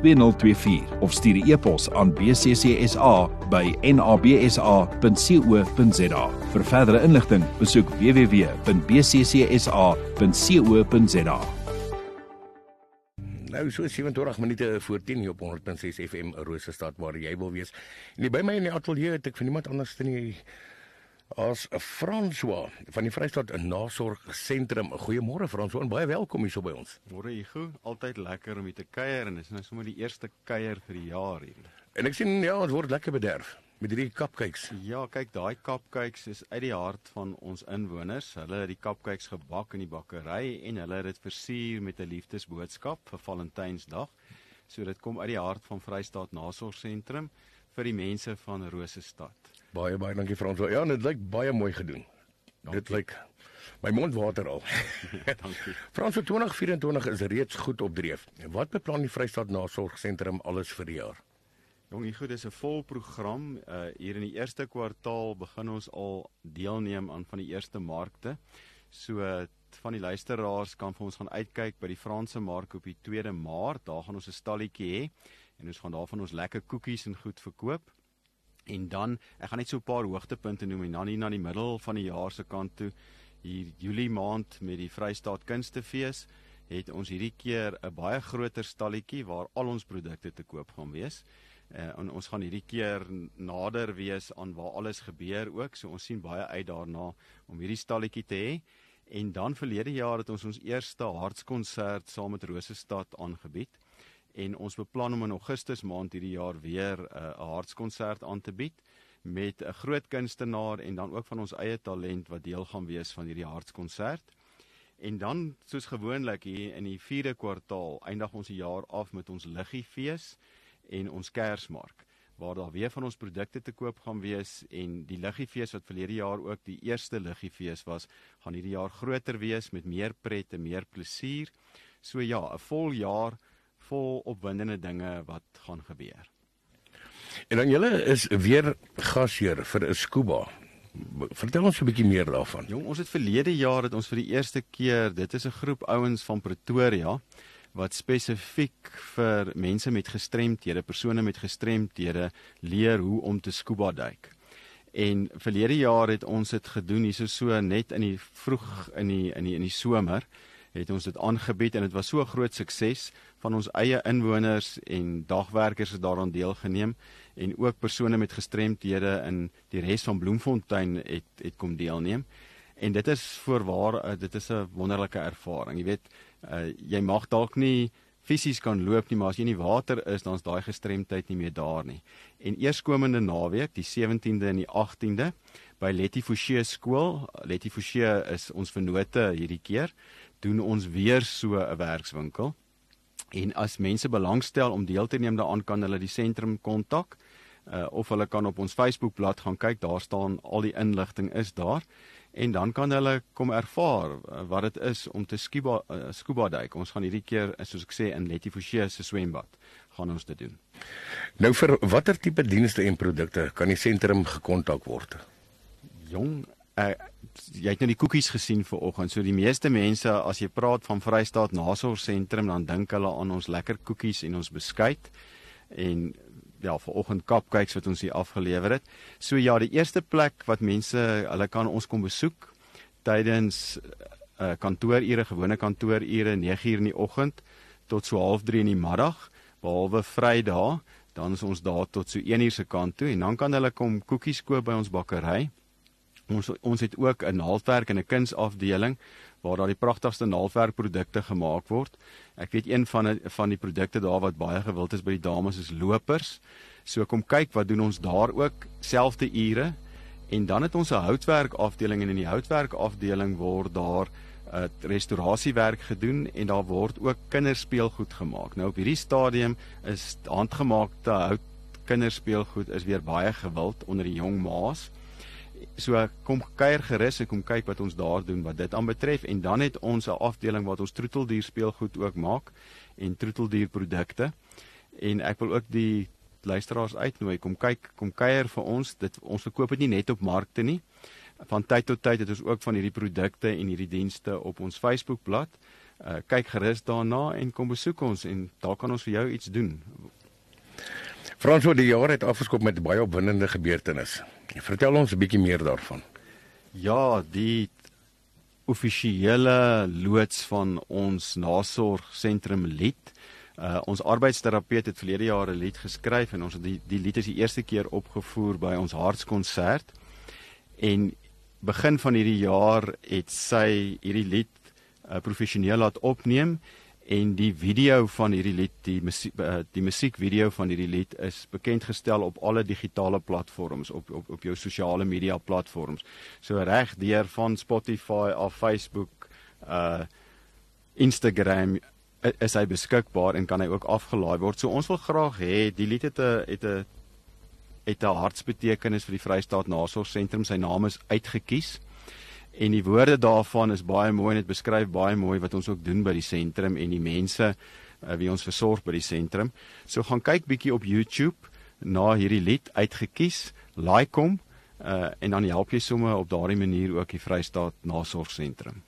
2024 of stuur 'n e-pos aan bccsa by nabsa.co.za. Vir verdere inligting, besoek www.bccsa.co.za. Nou so 27 minute voor 10 hier op 100.6 FM Rosestad waar jy wil wees. En by my in die ateljee het ek vir niemand anders dan nie as François van die Vrystaat Nasorgsentrum. Goeiemôre François en baie welkom hier so by ons. Môre Hugo, altyd lekker om hier te kuier en dis nou sommer die eerste kuier vir die jaar hier. En ek sien ja, dit word lekker bederf met hierdie cupcakes. Ja, kyk, daai cupcakes is uit die hart van ons inwoners. Hulle het die cupcakes gebak in die bakkery en hulle het dit versier met 'n liefdesboodskap vir Valentynsdag. So dit kom uit die hart van Vrystaat Nasorgsentrum vir die mense van Rosestad. Baie baie dankie François. Ja, dit lyk baie mooi gedoen. Dankie. Dit lyk my mond water al. dankie. François 2024 is reeds goed op dreef. Wat beplan die Vrystaat Nasorgsentrum alles vir die jaar? Jong, hier goed, dis 'n vol program. Uh hier in die eerste kwartaal begin ons al deelneem aan van die eerste markte. So van die luisteraars kan vir ons gaan uitkyk by die Franse mark op die 2de Maart. Daar gaan ons 'n stalletjie hê en ons gaan daarvan ons lekker koekies en goed verkoop. En dan, ek gaan net so 'n paar hoogtepunte noem en dan hier na die middel van die jaar se kant toe, hier Julie maand met die Vrystaat Kunstefees, het ons hierdie keer 'n baie groter stalletjie waar al ons produkte te koop gaan wees. Uh, en ons gaan hierdie keer nader wees aan waar alles gebeur ook. So ons sien baie uit daarna om hierdie stalletjie te hê. En dan verlede jaar het ons ons eerste hartskonsert saam met Rosestad aangebied en ons beplan om in Augustus maand hierdie jaar weer eh, 'n uh, hartskonsert aan te bied met 'n groot kunstenaar en dan ook van ons eie talent wat deel gaan wees van hierdie hartskonsert. En dan soos gewoonlik hier in die 4de kwartaal eindig ons die jaar af met ons liggiefees en ons kersmark waar daar weer van ons produkte te koop gaan wees en die liggiefees wat verlede jaar ook die eerste liggiefees was, gaan hierdie jaar groter wees met meer pret en meer plesier. So ja, 'n vol jaar vol opwindende dinge wat gaan gebeur. En dan julle is weer gasheer vir 'n scuba. Vertel ons 'n bietjie meer daarvan. Jong, ons het verlede jaar het ons vir die eerste keer, dit is 'n groep ouens van Pretoria wat spesifiek vir mense met gestremthede, persone met gestremthede leer hoe om te scuba duik. En verlede jaar het ons dit gedoen hierso so net in die vroeg in die in die in die somer het ons dit aangebied en dit was so 'n groot sukses van ons eie inwoners en dagwerkers het daaraan deelgeneem en ook persone met gestremthede in die res van Bloemfontein het het kom deelneem. En dit is voorwaar uh, dit is 'n wonderlike ervaring. Jy weet, uh, jy mag dalk nie fisies kan loop nie, maar as jy in die water is, dan is daai gestremdheid nie meer daar nie. En eerskomende naweek, die 17de en die 18de by Letty Fouché skool, Letty Fouché is ons vennote hierdie keer, doen ons weer so 'n werkswinkel. En as mense belangstel om deel te neem daaraan, kan hulle die sentrum kontak uh, of hulle kan op ons Facebookblad gaan kyk, daar staan al die inligting is daar en dan kan hulle kom ervaar uh, wat dit is om te scuba uh, scuba duik. Ons gaan hierdie keer soos ek sê in Letty Fouché se swembad gaan ons dit doen. Nou vir watter tipe dienste en produkte kan die sentrum gekontak word? Jong, uh, jy het nou die koekies gesien vir oggend. So die meeste mense as jy praat van Vrystaat Nasorgsentrum dan dink hulle aan ons lekker koekies en ons beskuit en ja, vir oggend cupcakes wat ons hier afgelewer het. So ja, die eerste plek wat mense hulle kan ons kom besoek tydens uh, kantoorure, gewone kantoorure 9:00 in die oggend tot so 0:30 in die middag, behalwe Vrydae, dan is ons daar tot so 1:00 se kant toe en dan kan hulle kom koekies koop by ons bakkery. Ons ons het ook 'n naaldwerk en 'n kunsafdeling waar daar die pragtigste naaldwerkprodukte gemaak word. Ek weet een van die, van die produkte daar wat baie gewild is by die dames is lopers. So kom kyk wat doen ons daar ook selfde ure. En dan het ons 'n houtwerk afdeling en in die houtwerk afdeling word daar 'n uh, restaurasiewerk gedoen en daar word ook kinderspeelgoed gemaak. Nou op hierdie stadium is handgemaakte hout kinderspeelgoed is weer baie gewild onder die jong ma's. So kom kuier gerus en kom kyk wat ons daar doen wat dit aanbetref en dan het ons 'n afdeling wat ons troeteldier speelgoed ook maak en troeteldierprodukte. En ek wil ook die luisteraars uitnooi kom kyk, kom kuier vir ons. Dit ons verkoop dit nie net op markte nie. Van tyd tot tyd het ons ook van hierdie produkte en hierdie dienste op ons Facebookblad. Uh kyk gerus daarna en kom besoek ons en daar kan ons vir jou iets doen. Frans, hoe die jaar het afgeskop met baie opwindende gebeurtenisse. Vertel ons 'n bietjie meer daarvan. Ja, die offisiële loods van ons nasorgsentrum Lied. Uh ons arbeidsterapeut het verlede jaar 'n lied geskryf en ons het die die lied is die eerste keer opgevoer by ons hartskonsert. En begin van hierdie jaar het sy hierdie lied uh, professioneel laat opneem en die video van hierdie lied die musiek uh, die musiekvideo van hierdie lied is bekend gestel op alle digitale platforms op op op jou sosiale media platforms. So reg deur van Spotify af Facebook uh Instagram is hy beskikbaar en kan hy ook afgelaai word. So ons wil graag hê die lied het 'n het 'n het 'n hartsbetekenis vir die Vrystaat Nasorgsentrum. Sy naam is uitgekies. En die woorde daarvan is baie mooi en dit beskryf baie mooi wat ons ook doen by die sentrum en die mense uh, wie ons versorg by die sentrum. So gaan kyk bietjie op YouTube na hierdie lied uitgekies, like hom uh, en dan help jy sommer op daardie manier ook die Vrystaat Nasorgsentrum.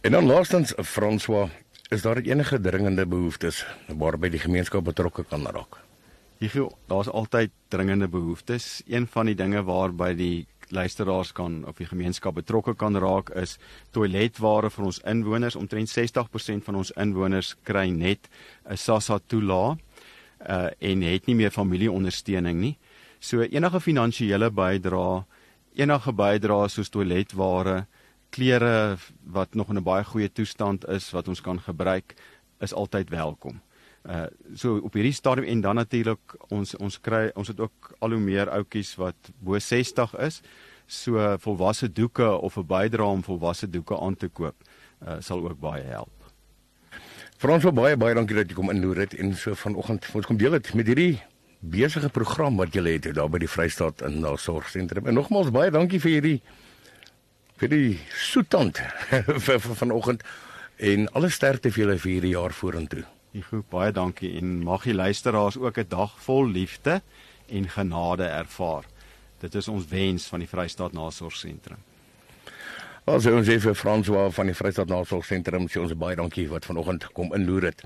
En dan laastens François, is daar enige dringende behoeftes waarby die gemeenskap betrokke kan raak? Hier daar's altyd dringende behoeftes. Een van die dinge waarby die luisteraars kan of die gemeenskap betrokke kan raak is toiletware vir ons inwoners. Omtrent 60% van ons inwoners kry net 'n SASSA toelaag uh en het nie meer familieondersteuning nie. So enige finansiële bydrae, enige bydrae soos toiletware, klere wat nog in 'n baie goeie toestand is wat ons kan gebruik, is altyd welkom. Uh so op hierdie stadium en dan natuurlik ons ons kry ons het ook al hoe meer ouetjies wat bo 60 is. So volwasse doeke of 'n bydrae om volwasse doeke aan te koop uh sal ook baie help. Frans, baie baie dankie dat jy kom inloer het en so vanoggend ons kom deel dit met hierdie besige program wat jy het daar by die Vrystaat in na sorgsentrum. En nogmaals baie dankie vir hierdie vir die soetand vir vanoggend en alle sterkte vir julle vir hierdie jaar vorentoe. Igo, baie dankie en mag die luisteraars ook 'n dag vol liefde en genade ervaar. Dit is ons wens van die Vrystaat Nasorgsentrum. Ons sê ons effe François van die Vrystaat Nasorgsentrum sê ons baie dankie wat vanoggend kom inloer het.